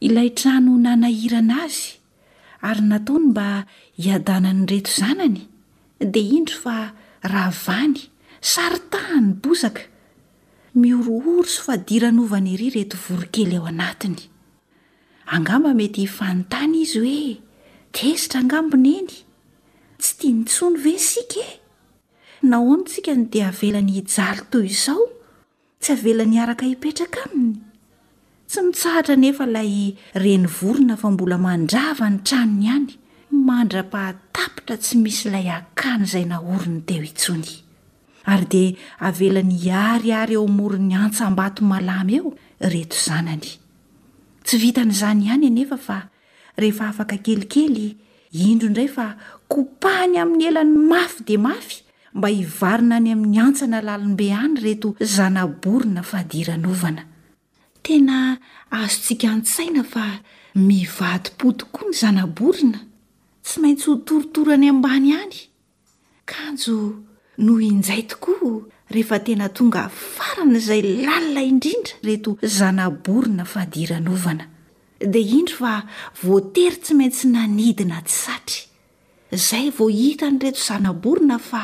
Ilay trano nanahirana azy ary nataony mba hiadanan'ireto zanany dia indro fa ravany, saritahan'ny bozaka. Mihorohoro sy fadiranovana ery ireto voronkely ao anatiny. Angamba mety hifanontany izy hoe, Tezitra angamba Neny? Tsy tiany intsony ve isika e? Nahoana isika no dia avelany hijaly toy izao? Tsy avelany hiaraka hipetraka aminy. Tsy mitsahatra anefa ilay renivorona fa mbola mandrava ny tranony ihany, mandra-pahatapitra tsy misy ilay akany izay naoriny teo intsony. Ary dia avelany hiharihary eo amoron'ny antsam-bato malama eo ireto zanany. Tsy vitan'izany ihany anefa fa Rehefa afaka kelikely, indro indray fa kopahany amin'ny elany mafy dia mafy mba hivarina any amin'ny hantsana lalimbe any ireto zana-borona fadiranovana. Tena azontsika an-tsaina fa mivadi-po tokoa ny zana-borona, tsy maintsy ho torotoro any ambany any. Kanjo no injay tokoa rehefa tena tonga faran'izay lalina indrindra ireto zana-borona fadiranovana, dia indro fa voatery tsy maintsy nanidina tsy satry. Izay vao hitan'ireto zana-borona fa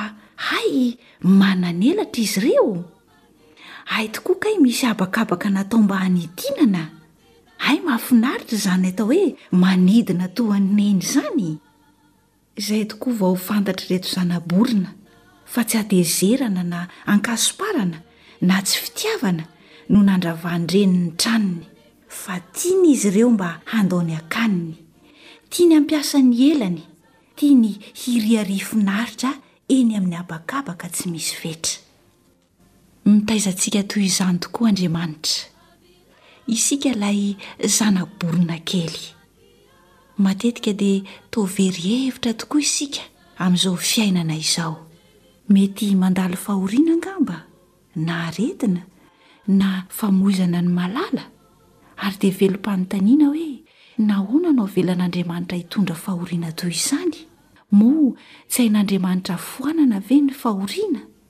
hay manan'elatra izy ireo. Hay tokoa kay misy habakabaka natao mba hanidinana. Hay mahafinaritra izany atao hoe manidina toa an'i Neny izany. Izay tokoa vao fantatr'ireto zana-borona fa tsy hatezerana na ankasomparana na tsy fitiavana no nandravan-dreniny ny tranony, fa tiany izy ireo mba handao ny akaniny, tiany hampiasa ny helany, tiany hiriaria finaritra eny amin'ny habakabaka tsy misy fetra. Mitaiza antsika toy izany tokoa Andriamanitra. Isika ilay zana-borona kely. Matetika dia toa very hevitra tokoa isika amin'izao fiainana izao. Mety mandalo fahoriana angamba, na aretina, na famoizana ny malala, ary dia velom-panontaniana hoe nahoana no avelan'Andriamanitra hitondra fahoriana toy izany? Moa tsy hain'Andriamanitra foanana ve ny fahoriana?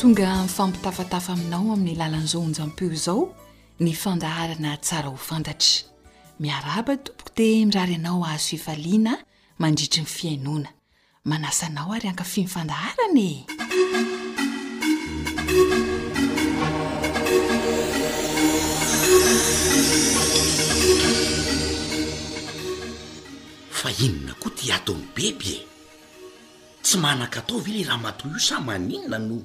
Tonga mifampitafatafa aminao amin'ny lalan'izao onjampeo izao ny fandaharana tsara ho fantatra. Miarahaba tompoko dia mirary anao hahazo fifaliana mandritry ny fihainoana. Manasa anao ary hankafy ny fandaharana e! Fa inona koa ty ataon'i Beby e? Tsy manan-katao ve le ramatoa io sa maninona no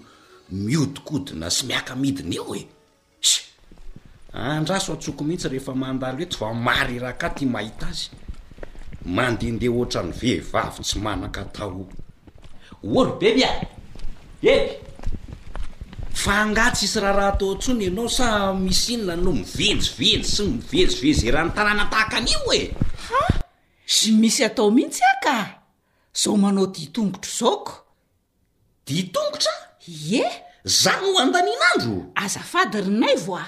mihodinkodina sy miaka-midina eo e? Sh! Andraso an-tsoko mihitsy rehefa mandalo eto fa mariraka aty mahita azy mandehandeha ohatran'ny vehivavy tsy manan-katao io. Ory beby a! Beby! Fa angaha tsisy raharaha atao intsony ianao sa misy inona no mivezivezy sy mivezivezy eran'ny tanàna tahaka an'io e? Ha! Tsy misy atao mihitsy aho ka! Izao manao dian-tongotro izao ko! Dihy tongotra? Ie! Zany no andanin'andro? Azafady ry Naivo a!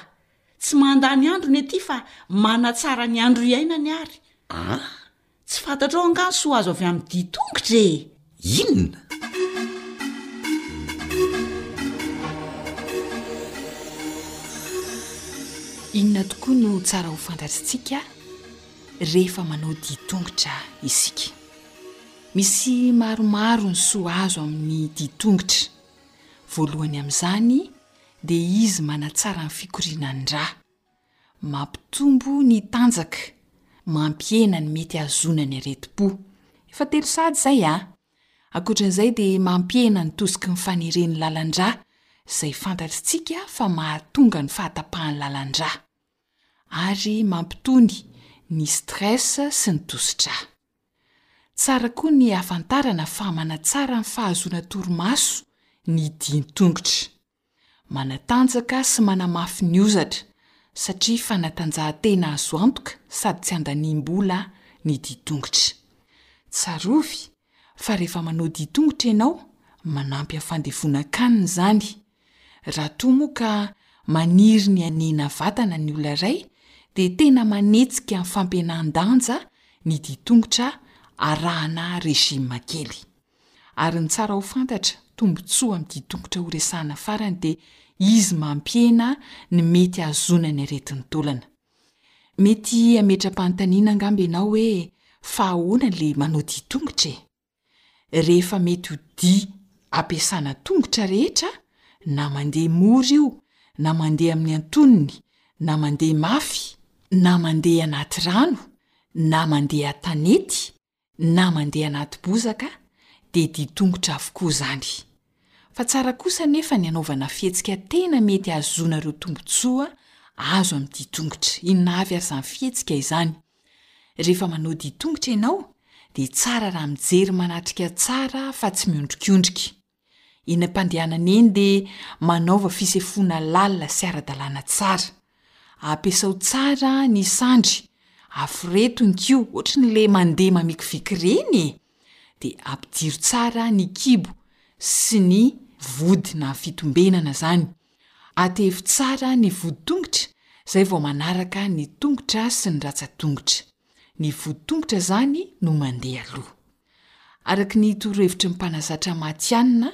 Tsy mandany andro ny aty fa manatsara ny andro iainany ary. An? Tsy fantatrao angaha ny soa azo avy amin'ny dihy tongotra e! Inona? Inona tokoa no tsara ho fantatrintsika rehefa manao dihy tongotra isika? Misy maromaro ny soa azo amin'ny dian-tongotra. Voalohany amin'izany dia izy manatsara ny fikoriana ny rà, mampitombo ny tanjaka, mampihena ny mety hahazoana ny aretim-po. Efa telo sahady izay a! Ankoatra an'izay dia mampihena ny tosiky ny faneren'ny lalan-drà izay fantatr'tsika fa mahatonga ny fahatapahan'ny lalan-drà. Ary mampitony ny stress sy ny tosi-drà. Tsara koa ny hahafantarana fa manatsara ny fahazoana torimaso ny dian-tongotra. Manatanjaka sy manamafy ny hozatra, satria fanatanjahantena azo antoka sady tsy andaniam-bola ny dian-tongotra. Tsarovy fa rehefa manao dian-tongotra ianao, manampy amin'ny fandevonan-kanina izany, Raha toa moa ka maniry ny hanena vatana ny olona iray, dia tena manetsika ny fampihenan-danja ny dian-tongotra arahana régime kely. Ary ny tsara ho fantatra, tombontsoa amin'ny dian-tongotra horesahana farany dia izy mampihena ny mety hahazoana ny aretin-taolana. Mety hametra-panontaniana angamba ianao hoe fa ahoana ilay manao dian-tongotra e? rehefa mety ho dia ampiasana tongotra rehetra na mandeha mora io na mandeha amin'ny antonony na mandeha mafy na mandeha anaty rano na mandeha an-tanety na mandeha anaty bozaka dia dia tongotra avokoa izany. fa tsara kosa anefa ny hanaovana fihetsika tena mety hahazoana ireo tombontsoa azo amin'ny dian-tongotra, inona avy aza izany fihetsika izany. Rehefa manao dian-tongotra ianao, dia tsara raha mijery manatrika tsara fa tsy miondrikondrika. Eny am-pandehanana eny dia manaova fisefoana lalina sy ara-dalàna tsara. Ampiasao tsara ny sandry, aforeto ny kiho, ohatran'ilay mandeha mamikiviky ireny e! dia ampidiro tsara ny kibo sy ny vody na fitombenana zany, atevy tsara ny vodi-tongotra zay vao manaraka ny tongotra sy ny ratsa-tongotra, ny vodi-tongotra zany no mandeha aloha. Araky ny torohevitry ny mpanazatra matihanina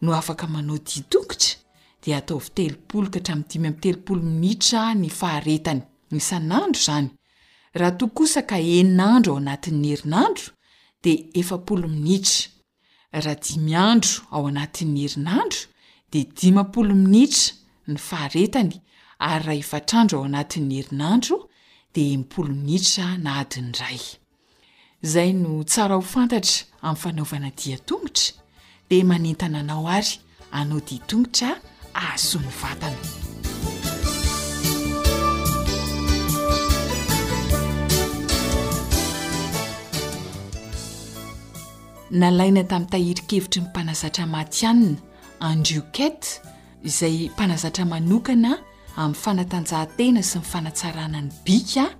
no afaka manao dia tongotra dia ataovy telopolo ka hatramin'ny dimy amby telopolo minitra ny faharetany, isan'andro izany, raha toa kosa ka enina andro ao anatin'ny herinandro dia efapolo minitra, raha dimy andro ao anatin'ny herinandro dia dimampolo minitra ny faharetany ary raha efatr'andro ao anatin'ny herinandro dia enimpolo minitra na adiny iray. Izay no tsara ho fantatra amin'ny fanaovana dia tongotra dia manentana anao ary hanao dia tongotra ahasoa ny vatana. Nalaina tamin'ny tahirin-kevitry ny mpanazatra matihanina Andrew Kett, izay mpanazatra manokana amin'ny fanatanjahantena sy ny fanatsarana ny bika,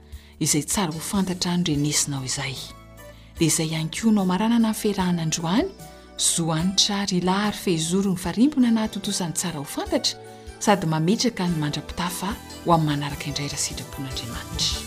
Izay tsara ho fantatra any renesinao izay. Dia izay ihany koa no amaranana ny fihirahana androany, Zo Hanitra ry lahary fehizoro mifarimbona nahatontosa ny tsara ho fantatra sady mametraka ny mandra-pitafa ho amin'ny manaraka indray raha sitrapon'Andriamanitra.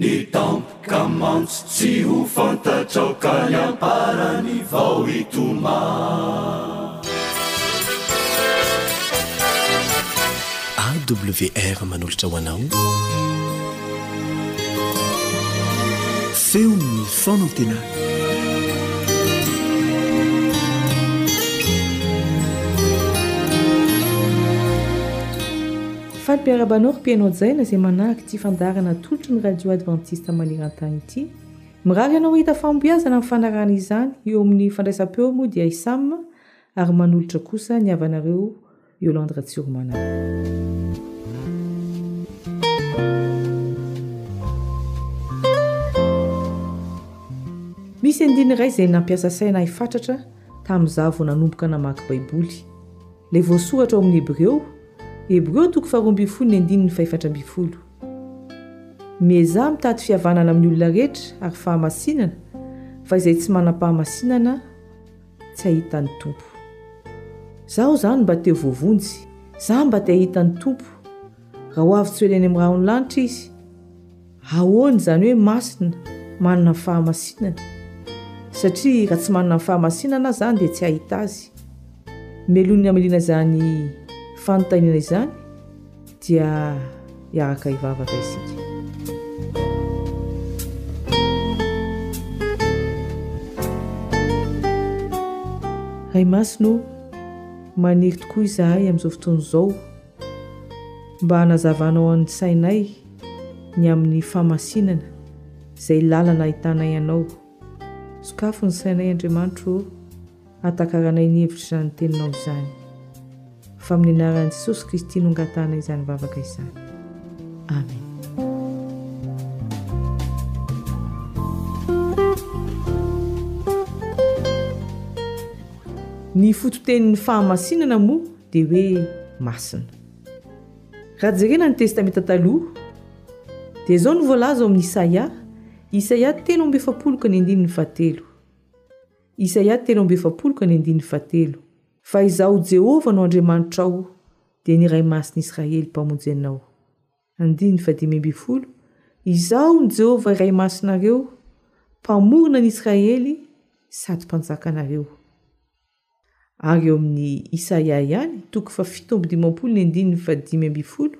Ny tampoka mantsy tsy ho fantatrao ka ny amparany vao hitomany. AWR manolotra ho anao feon'ny fanantenana. Faly mpiarahaba anao ry mpihaino hajaina izay manahaka ity fandaharana atolotry ny Radio Adventiste maneran-tany ity. Mirary anao hahita fahombiazana amin'ny fanarahana izany eo amin'ny fandraisam-peo moa dia i Sam ary manolotra kosa ny havanareo Yolande Ratsiromanana. Misy andininy iray izay nampiasa saina ahy fatratra tamin'izaho vao nanomboka namaky Baiboly. Ilay voasoratra ao amin'ny Hebreo Hebreo toko faharoa ambin'ny folo ny andininy fahefatra ambin'ny folo. Miezaha mitady fihavanana amin'ny olona rehetra ary fahamasinana, fa izay tsy manam-pahamasinana tsy hahita ny Tompo. Izaho izany mba te ho voavonjy, izaho mba te hahita ny Tompo, raha ho avy tsy ho ela eny amin'ny rahon'ny lanitra Izy. Ahoana izany hoe masina? Manana ny fahamasinany. Satria raha tsy manana ny fahamasinana aza izany dia tsy hahita azy. Melohin'ny hamiliana izany fanontaniana izany dia hiaraka hivavaka isika. Ray Masina o, maniry tokoa izahay amin'izao fotoana izao. Mba hanazavanao amin'ny sainay ny amin'ny fahamasinana izay lalana ahitanay Anao. Sokafo ny sainay Andriamanitro ô, hatakaranay ny hevitr'izany Teninao izany. Fa amin'ny anaran'i Jesosy Kristy no angatahanay izany vavaka izany. Amen. Ny fototenin'ny fahamasinana moa dia hoe masina. Raha jerena ny Testamenta Taloha, dia izao no voalaza ao amin'ny Isaia, Isaia telo amby efapolo ka ny andininy fahatelo. Isaia telo amby efapolo ka ny andininy fahatelo. Fa Izaho Jehovah no Andriamanitrao, dia ny Ray Masin'i Israely Mpamonjy anao. Andininy fahadimy ambin'ny folo, Izaho ny Jehovah Iray Masinareo, Mpamorona an'i Israely sady Mpanjakanareo. Ary eo amin'ny Isaia ihany, toko fahafito amby dimampolo ny andininy fahadimy ambin'ny folo,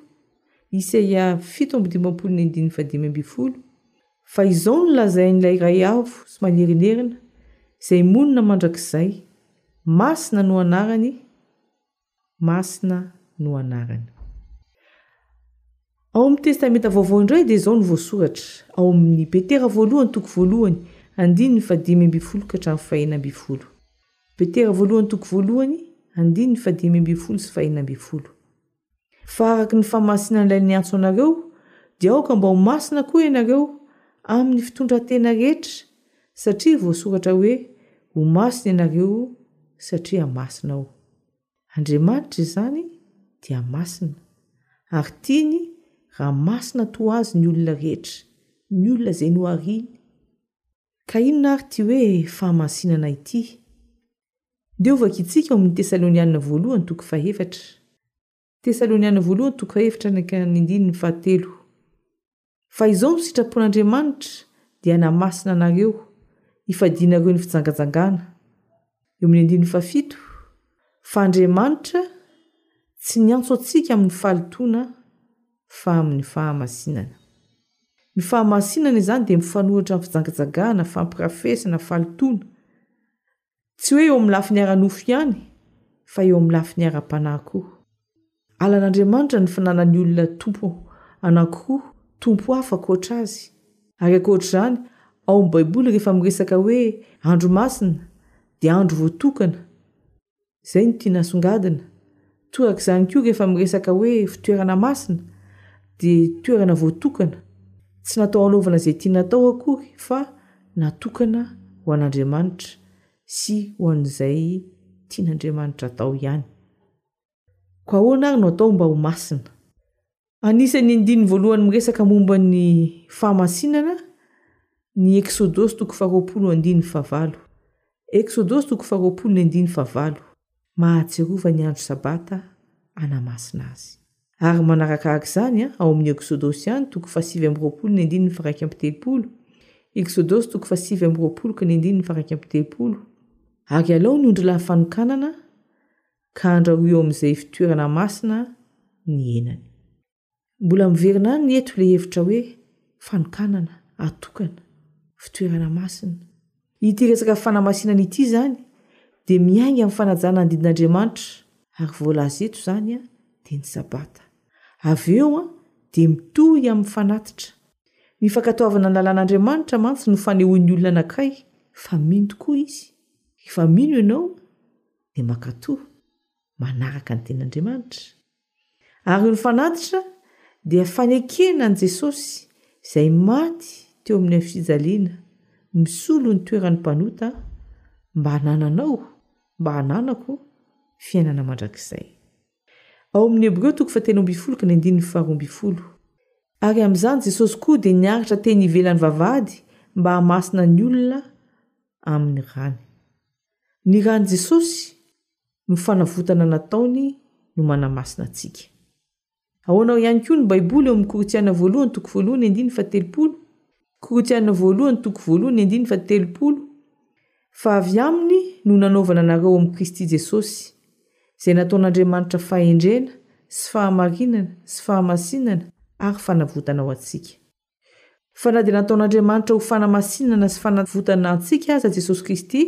Isaia fito amby dimampolo ny andininy fahadimy ambin'ny folo, Fa izao no lazain'ilay Iray Avo sy Manerinerina, izay monina mandrakizay, Masina no anarany, Masina no anarany. Ao amin'ny Testamenta Vaovao indray dia izao no voasoratra, ao amin'ny Petera voalohany toko voalohany, andininy fahadimy ambin'ny folo ka hatramin'ny fahena ambin'ny folo. Petera voalohany toko voalohany, andininy fahadimy ambin'ny folo sy fahena ambin'ny folo. Fa araka ny famasinan'ilay niantso anareo, dia aoka mba ho masina koa ianareo amin'ny fitondran-tena rehetra Satria voasoratra hoe, Ho masina ianareo satria masina Aho. Andriamanitra izany dia masina, ary tiany raha masina toa Azy ny olona rehetra, ny olona izay nohariany. Ka inona ary ity hoe fahamasinana ity? Ndeha hovakitsika ao amin'ny Tesalonianina Voalohany toko fahefatra. Tesaloniana Voalohany toko fahefatra ny andininy fahatelo Fa izao no sitrapon'Andriamanitra, dia hanamasina anareo, hifadianareo ny fijangajangana. Eo amin'ny andininy fahafito Fa Andriamanitra tsy niantso antsika amin'ny fahalotoana fa amin'ny fahamasinana. Ny fahamasinana izany dia mifanohitra amin'ny fijangajangana, fampirafesana, fahalotoana. Tsy hoe eo amin'ny lafiny ara-nofo ihany, fa eo amin'ny lafiny ara-panahy koa. Alan'Andriamanitra ny fananany olona tompo anankiroa, tompo hafa ankoatra azy. Ary ankoatra izany, ao amin'ny Baiboly rehefa miresaka hoe andro masina, dia andro voatokana. Izay no tiana asongadina. Torak' izany koa rehefa miresaka hoe fitoerana masina dia toerana voatokana, tsy natao hanaovana izay tiana atao akory fa natokana ho an' Andriamanitra sy ho an' izay tian' Andriamanitra atao ihany. Koa ahoana ary no atao mba ho masina? Anisan'ny andininy voalohany miresaka momba ny fahamasinana ny Eksodosy toko faharoapolo andininy fahavalo. Eksodosy toko faharoapolo ny andininy fahavalo. Mahatsiarova ny andro sabata hanamasina azy. Ary manarakaraka izany, ao amin'ny Eksodosy ihany, toko fahasivy amby roapolo ny andininy faharaika amby telopolo. Eksodosy toko fahasivy amby roapolo ka ny andininy faharaika amby telopolo. Ary alao ny ondrilahy fanokanana ka handrao eo amin'izay fitoerana masina ny henany. Mbola miverina any eto ilay hevitra hoe fanokanana atokana, fitoerana masina. Ity resaka fanamasinana ity izany dia miainga amin'ny fanajana ny didin'Andriamanitra ary voalaza eto izany dia ny Sabata. Avy eo dia mitohy amin'ny fanatitra. Ny fankatoavana ny lalàn'Andriamanitra mantsy no fanehoan'ny olona anankiray fa mino tokoa izy. Efa mino ianao? dia mankato manaraka ny tenin'Andriamanitra. Ary io ny fanatitra dia fanekena an'i Jesosy izay maty teo amin'ny hafijaliana misolo ny toeran'ny mpanota mba hanananao, mba hananako fiainana mandrakizay. Ao amin'ny Hebreo toko fahatelo ambin'ny folo ka ny andininy faharoa ambin'ny folo. Ary amin'izany Jesosy koa dia niaritra teny ivelan'ny vavahady mba hamasina ny olona amin'ny rany. Ny ran'i Jesosy no fanavotana nataony no manamasina antsika. Ahoana ihany koa ny Baiboly eo amin'ny Korintiana voalohany toko voalohany andininy fahatelopolo, Korintiana voalohany toko voalohany andininy fahatelopolo, Fa avy aminy no nanaovana anareo amin'i Kristy Jesosy, izay nataon'Andriamanitra fahendrena, sy fahamarinana, sy fahamasinana, ary fanavotana ho antsika. Fa na dia nataon'Andriamanitra ho fanamasinana sy fanavotana antsika aza Jesosy Kristy,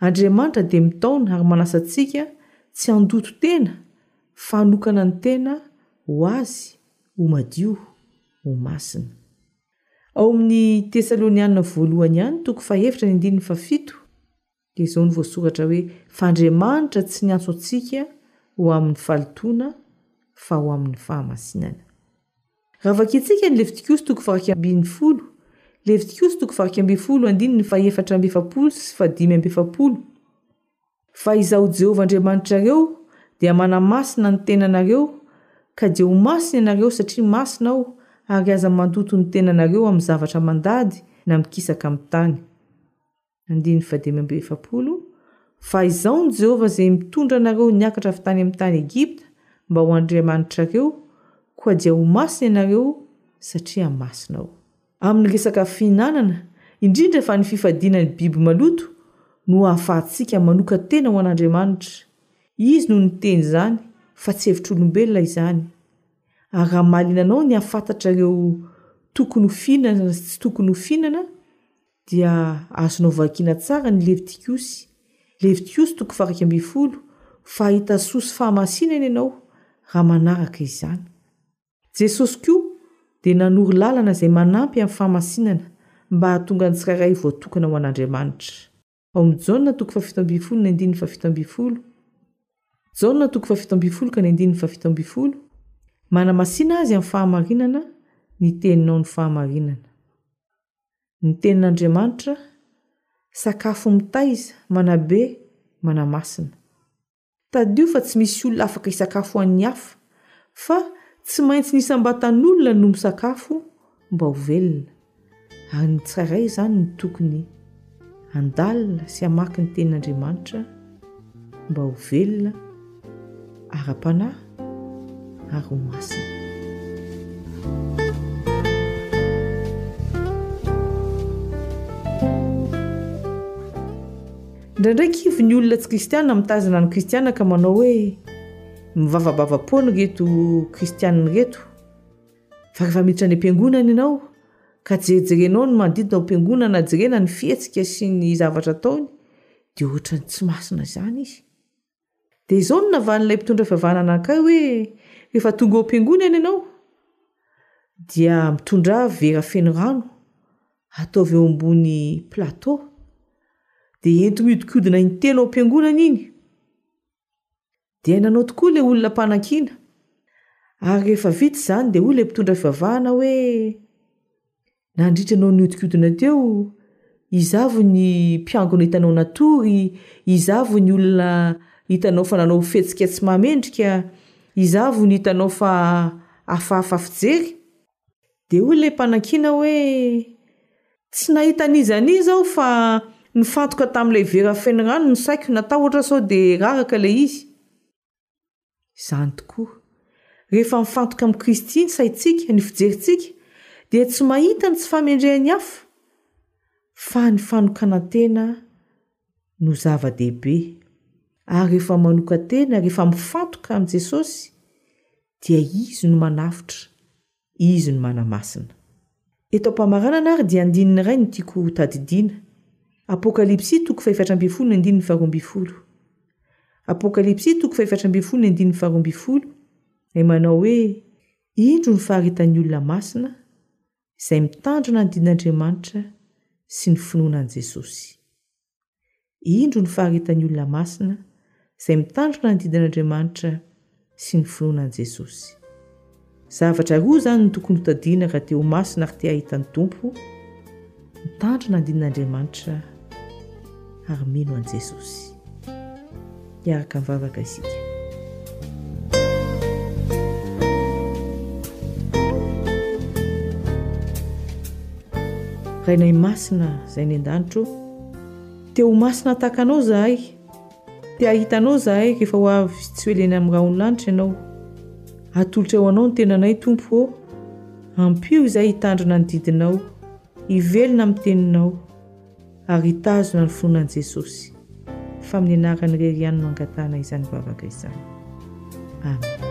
Andriamanitra dia mitaona ary manasa antsika tsy handoto tena fa hanokana ny tena ho Azy ho madio, ho masina. Ao amin'ny Tesaloniana Voalohany ihany, toko fahefatra ny andininy fahafito, dia izao no voasoratra hoe, Fa Andriamanitra tsy niantso antsika ho amin'ny fahalotoana fa ho amin'ny fahamasinana. Raha vakintsika ny Levitikosy toko faha-iraika ambin'ny folo, Levitikosy toko faha-iraika ambin'ny folo andininy faha-efatra amby efapolo sy faha-dimy amby efapolo, Fa Izaho Jehovah Andriamanitrareo dia manamasina ny tenanareo, ka dia ho masina ianareo satria masina Aho, ary aza mandoto ny tenanareo amin'ny zavatra mandady na mikisaka amin'ny tany. Andininy fahadimy amby efapolo, Fa izao no Jehovah izay mitondra anareo niakatra avy tany amin'ny tany Egypta mba ho Andriamanitrareo, koa dia ho masina ianareo satria masina Aho. Amin'ny resaka fihinanana, indrindra fa ny fifadiana ny biby maloto, no hahafahantsika manokan-tena ho an'Andriamanitra. Izy no niteny izany, fa tsy hevitr'olombelona izany. Ary raha mahaliana anao ny hahafantatra ireo tokony ho fihinana sy tsy tokony ho fihinana, dia azonao vakiana tsara ny Levitikosy, Levitikosy toko faha iraika ambin'ny folo, fa hahita soa sy fahamasinana ianao raha manaraka izany. Jesosy koa dia nanoro lalana izay manampy amin'ny fahamasinana mba hahatonga ny tsirairay ho voatokana ho an'Andriamanitra. Ao amin'ny Jaona toko faha fito ambin'ny folo ny andininy faha fito ambin'ny folo, Jaona toko faha fito ambin'ny folo ka ny andininy faha fito ambin'ny folo, Manamasina azy amin'ny fahamarinana ny teninao ny fahamarinana. Ny tenin'Andriamanitra, sakafo mitaiza, manabe, manamasina. Tadidio fa tsy misy olona afaka hisakafo an'ny hafa, fa tsy maintsy ny isam-batan'olona no misakafo mba ho velona. An'ny tsirairay izany no tokony handalina sy hamaky ny tenin'Andriamanitra, mba ho velona ara-panahy ary ho masina. Indraindray kivy ny olona tsy kristiana mitazana ny kristiana ka manao hoe mivavabava poana ireto kristiana ireto. Fa rehefa miditra any am-piangonana ianao ka jerijerenao ny manodidina ao am-piangonana, jerena ny fihetsika sy ny zavatra ataony, Dia ohatran'ny tsy masina izany izy. Dia izao no navalin'ilay mpitondra fivavahana anankay hoe, Rehefa tonga ao am-piangonana ianao, dia mitondrà vera feno rano, ataovy eo ambony plateau, dia ento mihodinkodina intelo ao am-piangonana iny. Dia nanao tokoa ilay olona mpanakiana. Ary rehefa vita izany dia hoy ilay mpitondra fivavahana hoe, Nandritra anao nihodinkodina teo, iza avy ny mpiangona hitanao natory, iza avy ny olona hitanao fa nanao fihetsika tsy mahamendrika, iza avy no hitanao fa hafahafa fijery? Dia hoy ilay mpanakiana hoe, Tsy nahita an'iza an'iza aho fa nifantoka tamin'ilay vera feno rano ny saiko, natahotra sao dia raraka ilay izy. Izany tokoa. Rehefa mifantoka amin'i Kristy ny saintsika, ny fijerintsika, dia tsy mahita ny tsy fahamendrehan'ny hafa, fa ny fanokanan-tena no zava-dehibe. Ary rehefa manokan-tena, rehefa mifantoka amin'i Jesosy, dia Izy no manafotra, Izy no manamasina. Eto am-pamaranana ary dia andininy iray no tiako ho tadidiana, Apokalypsy toko fahefatra ambin'ny folo ny andininy faharoa ambin'ny folo. Apokalypsy toko fahefatra ambin'ny folo ny andininy faharoa ambin'ny folo, ilay manao hoe, Indro ny faharitan'ny olona masina, izay mitandrina ny Dinin'Andriamanitra sy ny finoana an'i Jesosy. Indro ny faharetan'ny olona masina izay mitandrina ny Dinin'Andriamanitra sy ny finoana an'i Jesosy. Zavatra roa izany no tokony hotadiana raha te ho masina ary te hahita ny Tompo, mitandrina ny Dinin'Andriamanitra ary mino an'i Jesosy. Hiaraka mivavaka isika. Rainay masina izay ny an-danitro, te ho masina tahaka anao zahay, te hahita anao zahay rehefa ho avy tsy ho eleny amin'ny rahon'ny lanitra ianao. Atolotra eo anao ny tenanay tompo ô, ampio izay hitandrina ny didinao, hivelona amin'ny teninao. Ary hitazona ny finoana an'i Jesosy, fa amin'ny anarany irery ihany no angatahana izany vavaka izany. Amen.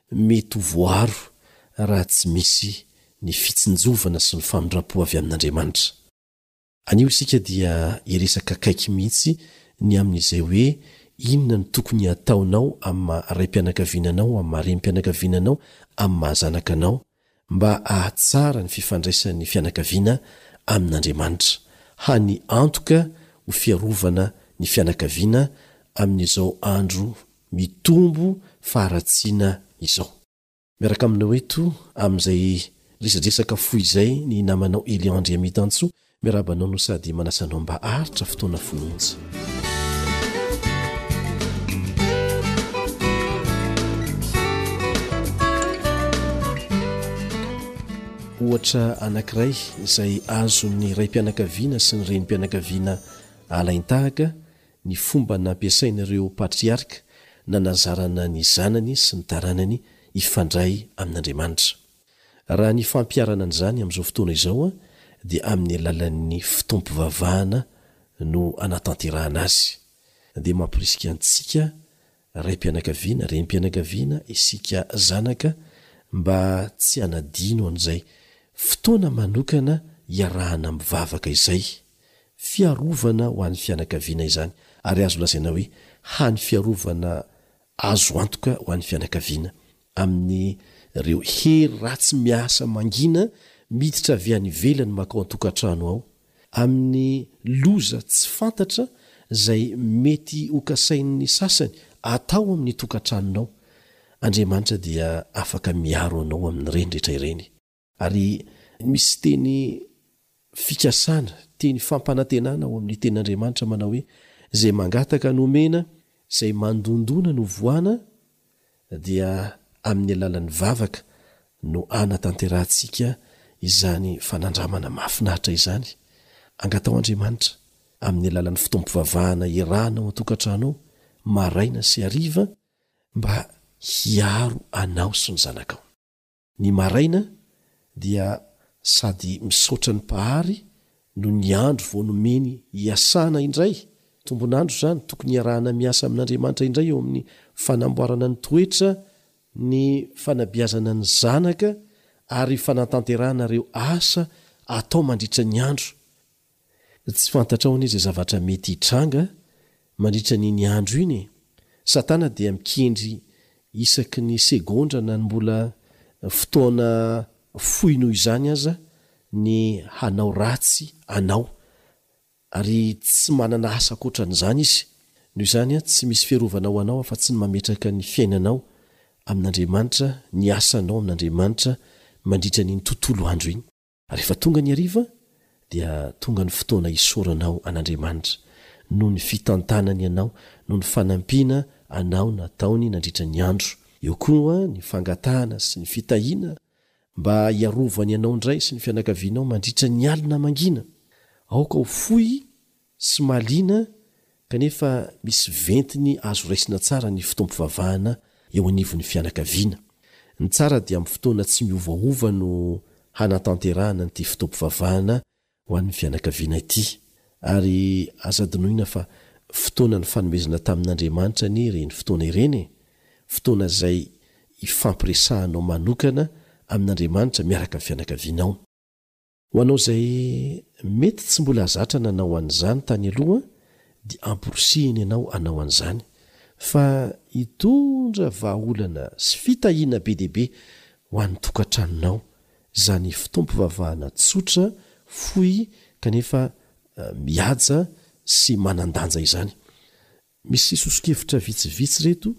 Mety ho voaro raha tsy misy ny fitsinjovana sy ny famindram-po avy amin'Andriamanitra. Anio isika dia hiresaka akaiky mihitsy ny amin'izay hoe inona no tokony hataonao amin'ny maha raim-pianakaviana anao, amin'ny maha renim-pianakaviana anao, amin'ny maha zanaka anao, mba hahatsara ny fifandraisan'ny fianakaviana amin'Andriamanitra, hany antoka ho fiarovana ny fianakaviana amin'izao andro mitombo faharatsiana izao. Miaraka aminao eto amin'izay resadresaka fohy izay ny namanao Elian Andriamitansoa Miarahaba anao no sady manasa anao mba aritra fotoana fononjy. Ohatra anankiray izay azon'ny raim-pianakaviana sy ny renim-pianakaviana alain-tahaka ny fomba nampiasain'ireo patriarka nanazarana ny zanany sy ny taranany hifandray amin'Andriamanitra. Raha ny fampiharana an'izany amin'izao fotoana izao dia amin'ny alalan'ny fotoam-pivavahana no anatanterahana azy, dia mampirisika antsika raim-pianakaviana, renim-pianakaviana, isika zanaka mba tsy hanadino an'izay fotoana manokana iarahana mivavaka izay. Fiarovana ho an'ny fianakaviana izany, ary azo lazaina hoe hany fiarovana azo antoka ho an'ny fianakaviana, amin'ny reo hery ratsy miasa mangina miditra avy any ivelany makao antokatrano ao, amin'ny loza tsy fantatra zay mety ho kasain'ny sasany atao amin'ny tokatranonao, Andriamanitra dia afaka miaro anao amin'ireny rehetra ireny. Ary misy teny fikasana, teny fampanantenana ao amin'ny Tenin'Andriamanitra manao hoe, Izay mangataka no omena, izay mandondona no voana, dia amin'ny alalan'ny vavaka no anatanterahantsika izany fanandramana mahafinaritra izany. Angataho Andriamanitra, amin'ny alalan'ny fotoam-pivavahana iarahana ao an-tokantrano ao, maraina sy hariva, mba hiaro anao sy ny zanakao. Ny maraina dia sady misaotra ny Mpahary noho ny andro vao nomeny hiasana indray, tombon'andro izany, tokony hiarahana miasa amin'Andriamanitra indray eo amin'ny fanamboarana ny toetra, ny fanabeazana ny zanaka ary fanatanterahana ireo asa atao mandritra ny andro Tsy fantatrao anie izay zavatra mety hitranga mandritra an'iny andro iny e! Satana dia mikendry isaky ny segondra na ny mbola fotoana fohy noho izany aza ny hanao ratsy anao, ary tsy manana asa ankoatran'izany izy. Noho izany, tsy misy fiarovana ho anao afa-tsy ny mametraka ny fiainanao amin'Andriamanitra, ny asanao amin'Andriamanitra mandritra an'iny tontolo andro iny. Rehefa tonga ny hariva, dia tonga ny fotoana hisoranao an'Andriamanitra, noho ny fitantanany anao, noho ny fanampiana anao nataony nandritra ny andro. Eo koa ny fangatahana sy ny fitahiana mba hiarovany anao indray sy ny fianakavianao mandritra ny alina mangina. Aoka ho fohy Tsy mahaliana kanefa misy ventiny azo raisina tsara ny fotoam-pivavahana eo anivon'ny fianakaviana. Ny tsara dia amin'ny fotoana tsy miovaova no hanatanterahana an'ity fotoam-pivavahana ho an'ny fianakaviana ity. Ary aza adinoina fa fotoana nifanomezana tamin'Andriamanitra anie ireny fotoana ireny e! Fotoana izay hifampiresahanao manokana amin'Andriamanitra miaraka amin'ny fianakavianao. Ho anao izay mety tsy mbola zatra nanao an'izany tany aloha dia amporisihina ianao hanao an'izany fa hitondra vahaolana sy fitahiana be dia be ho an'ny tokantranonao izany fotoam-pivavahana tsotra, fohy kanefa mihaja sy manan-danja izany. Misy soso-kevitra vitsivitsy ireto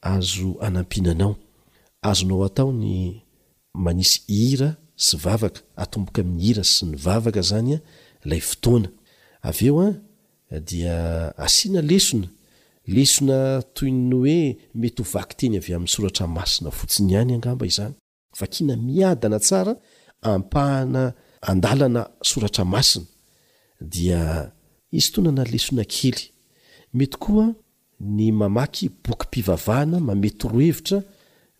azo anampiana anao. Azonao atao ny manisy hira sy vavaka, atomboka amin'ny hira sy ny vavaka izany ilay fotoana. Avy eo dia asiana lesona, lesona toy ny hoe mety ho vakiteny avy amin'ny soratra masina fotsiny ihany angamba izany. Vakiana miadana tsara ampahana andalana soratra masina dia isintonana lesona kely. Mety koa ny mamaky bokim-pivavahana mamehy torohevitra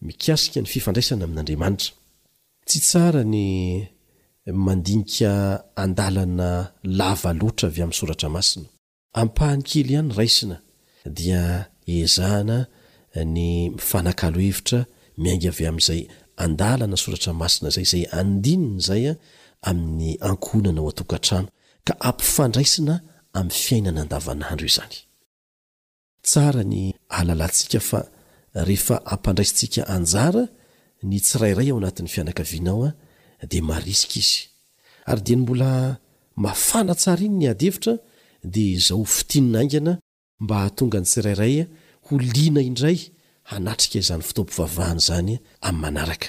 mikasika ny fifandraisana amin'Andriamanitra. Tsy tsara ny mandinika andalana lava loatra avy amin'ny soratra masina. Ampahany kely ihany raisina dia ezahana ny mifanakalo hevitra miainga avy amin'izay andalana soratra masina izay, izay andininy izay amin'ny ankohonana ao an-tokantrano ka ampifandraisina amin'ny fiainana andavanandro izany. Tsara ny ahalalantsika fa rehefa ampandraisintsika anjara ny tsirairay ao anatin'ny fianakaviana ao dia marisika izy. Ary dieny mbola mafana tsara iny ny adihevitra dia izao ho fintinina haingana mba hahatonga ny tsirairay ho liana indray hanatrika izany fotoam-pivavahana izany amin'ny manaraka.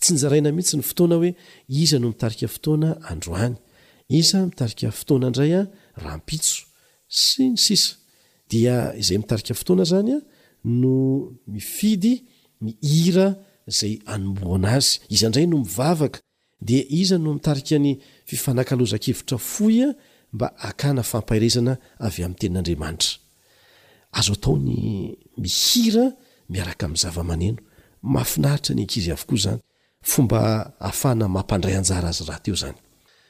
Tsy nizaraina mihitsy ny fotoana hoe iza no mitarika fotoana androany, iza mitarika fotoana indray rahampitso, sy ny sisa Dia izay mitarika fotoana izany no mifidy ny hira izay anombohana azy, iza indray no mivavaka, dia iza no mitarika ny fifanakalozan-kevitra fohy mba hakana fampaherezana avy amin'ny Tenin'Andriamanitra. Azo atao ny mihira miaraka amin'ny zava-maneno. Mahafinaritra ny ankizy avokoa izany. Fomba ahafahana mampandray anjara azy rahateo izany.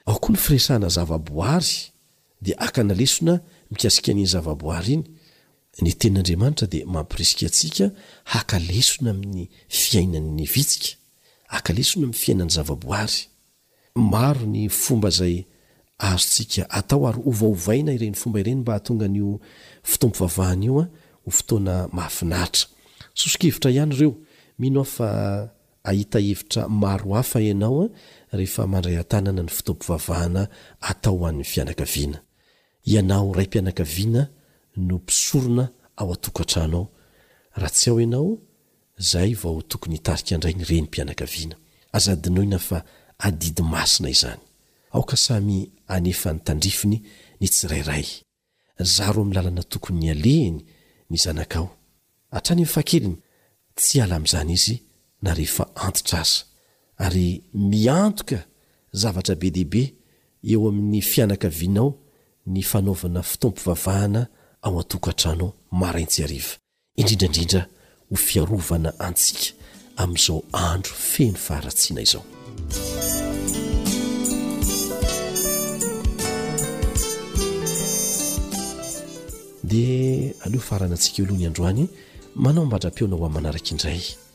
Ao koa ny firesahana zava-boary dia akana lesona mikasika an'iny zava-boary iny. Ny Tenin'Andriamanitra dia mampirisika antsika haka lesona amin'ny fiainan'ny vitsika, haka lesona amin'ny fiainan'ny zava-boary. Maro ny fomba izay azontsika atao ary ovaovaina ireny fomba ireny mba hahatonga an'io fotoam-pivavahana io ho fotoana mahafinaritra. Soso-kevitra ihany ireo. Mino aho fa hahita hevitra maro hafa ianao rehefa mandray an-tanana ny fotoam-pivavahana atao ho an'ny fianakaviana. Ianao raim-pianakaviana no mpisorona ao an-tokantranonao. Raha tsy ao ianao Izay vao tokony hitarika indray ny renim-pianakaviana. Aza adinoina fa adidy masina izany. Aoka samy hanefa ny tandrifiny ny tsirairay. Zaro amin'ny lalana tokony nialehiny ny zanakao. Hatrany amin'ny fahakeliny, tsy hiala amin'izany izy na rehefa antitra aza. Ary miantoka zavatra be dia be eo amin'ny fianakavianao ny fanaovana fotoam-pivavahana ao an-tokantrano marain-tsy hariva. indrindra indrindra ho fiarovana antsika amin'izao andro feno faharatsiana izao. Dia aleo farana antsika eo aloha ny androany manao mbadrapeona ho amin'ny manaraka indray.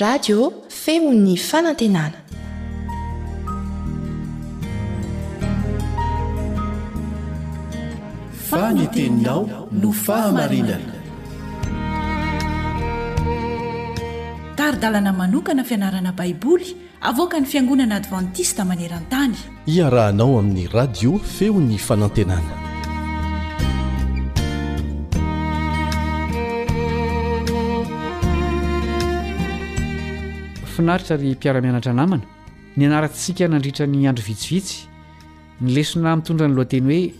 Radio feon'ny fanantenana. Fa ny teninao no fahamarinana. Tari-dalana manokana fianarana Baiboly Avoakan'ny Fiangonana Advantista maneran-tany. Iarahanao amin'ny Radio Feon'ny Fanantenana. Finaritra ry mpiara-mianatra namana. Nianarantsika nandritra ny andro vitsivitsy ny lesona mitondra ny lohateny hoe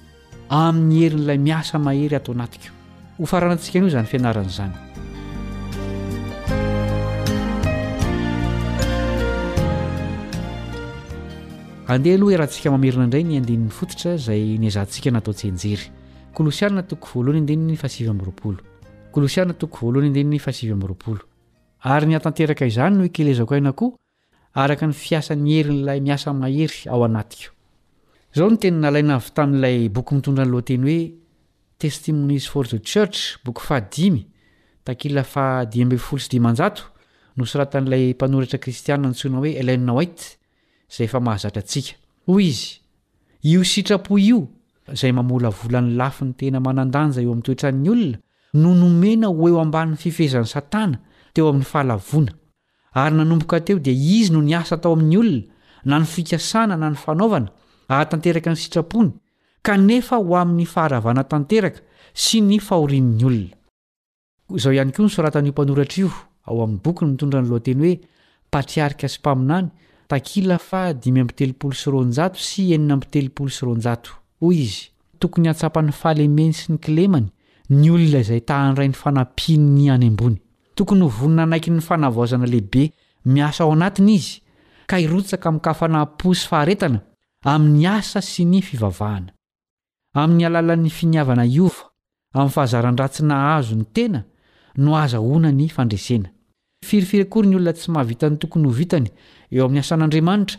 Amin'ny herin'ilay miasa mahery ato anatiko. Ho faranantsika anio izany fianarana izany. Andeha aloha iarahantsika mamerina indray ny andininy fototra izay nezahantsika natao tsenjery. Kolosiana toko voalohany andininy fahasivy amby roapolo. Kolosiana toko voalohany andininy fahasivy amby roapolo. Ary ny hatanteraka izany no ikelezako aina koa araka ny fiasan'ny herin'ilay miasa mahery ao anatiko. Izao no teny nalaina avy tamin'ilay boky mitondra ny lohateny hoe Testimonies for the Church, boky fahadimy, takila fahadimy ambin'ny folo sy dimanjato, nosoratan'ilay mpanoratra kristiana antsoina hoe Ellen White, izay efa mahazatra antsika. Hoy izy, Io sitrapo io, izay mamolavola ny lafiny tena manan-danja eo amin'ny toetran'ny olona, no nomena ho eo ambanin'ny fifehezan'i Satana teo amin'ny Fahalavoana. Ary nanomboka teo dia izy no niasa tao amin'ny olona, na ny fikasana na ny fanaovana, hahatanteraka ny sitrapony, kanefa ho amin'ny faharavana tanteraka sy ny fahorian'ny olona. Koa izao ihany koa no soratan'io mpanoratra io ao amin'ny bokiny mitondra ny lohateny hoe Patriarika sy Mpaminany, takila faha dimy amby telopolo sy roanjato sy enina amby telopolo sy roanjato. Hoy izy. Tokony hatsapan'ny fahalemeny sy ny kilemany ny olona izay ta handray ny fanampian'ny any ambony. Tokony ho vonona hanaiky ny fanavaozana lehibe miasa ao anatiny izy, ka hirotsaka amin-kafanam-po sy faharetana amin'ny asa sy ny fivavahana. Amin'ny alalan'ny finiavana hiova amin'ny fahazaran-dratsy nahazo ny tena no ahazahoana ny fandresena. Firifiry akory ny olona tsy mahavita ny tokony ho vitany eo amin'ny asan'Andriamanitra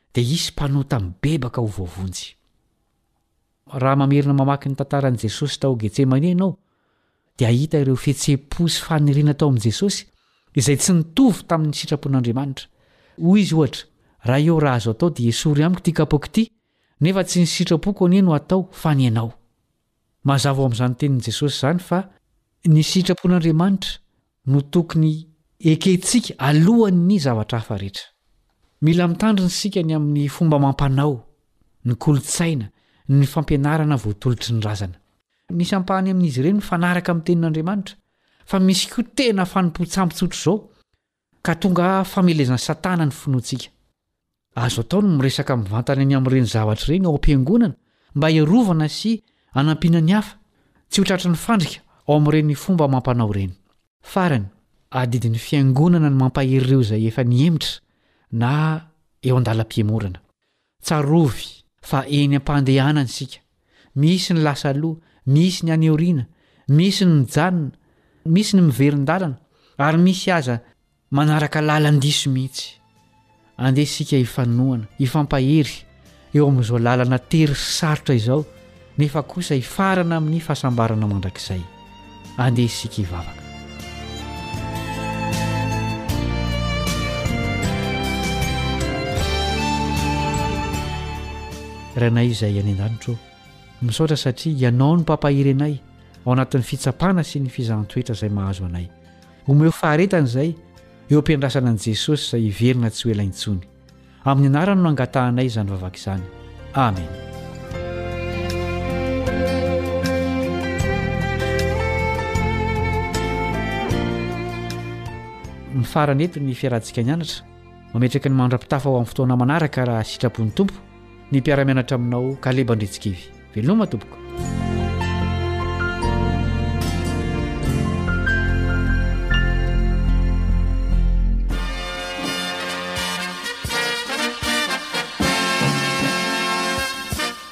dia hisy mpanota mibebaka ho voavonjy. Raha mamerina mamaky ny tantaran'i Jesosy tao Getsemane ianao, dia hahita ireo fihetseham-po sy faniriana tao amin'i Jesosy izay tsy nitovy tamin'ny sitrapon'Andriamanitra. Hoy izy, ohatra, Raha eo raha azo atao, dia esory amiko ity kapoko ity, nefa tsy ny sitrapoko anie no hatao, fa ny anao. Mazava ao amin'izany tenin'i Jesosy izany fa ny sitrapon'Andriamanitra no tokony ekentsika alohan' ny zavatra hafa rehetra. Mila mitandrina isika ny amin' ny fomba amam-panao, ny kolontsaina, ny fampianarana voatolotry ny razana. Misy ampahany amin' izy ireny mifanaraka amin' ny Tenin' Andriamanitra, fa misy koa tena fanompoan-tsampy tsotra izao, ka tonga famelezan' Satana ny finoantsika. Azo atao ny miresaka mivantana eny amin'ireny zavatra ireny ao am-piangonana mba hiarovana sy hanampiana ny hafa tsy ho tratry ny fandrika ao amin'ireny fomba amam-panao ireny. Farany, adidin'ny fiangonana ny mampahery ireo izay efa nihemotra na eo an-dalam-pihemorana. Tsarovy fa eny am-pandehanana isika, misy ny lasa aloha, misy ny any aoriana, misy ny mijanona, misy ny miverin-dalana, ary misy aza Manaraka lalan-diso mihitsy. Andeha isika hifanohana, hifampahery eo amin'izao lalana tery sy sarotra izao nefa kosa hifarana amin'ny fahasambarana mandrakizay. Andeha isika hivavaka. Rainay izay any an-danitra ô, misaotra satria Ianao no mpampahery anay ao anatin'ny fitsapana sy ny fizahan-toetra izay mahazo anay. Omeo faharetana izay eo am-piandrasana an'i Jesosy izay hiverina tsy ho ela intsony. Amin'ny anarany no angatahanay izany vavaka izany. Amena. Mifarana eto ny fiarahantsika nianatra. Mametraka ny mandra-pitafa ho amin'ny fotoana manaraka raha sitrapon'ny Tompo ny mpiara-mianatra aminao Kaleba Andriantsikevi. veloma tompoko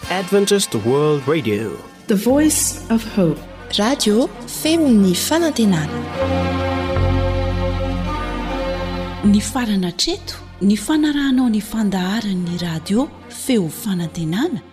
adventist world radio the voice of hope radio femon'ny fanantenana ny farana treto ny fanarahanao ny fandaharan'ny radio feo fanantenana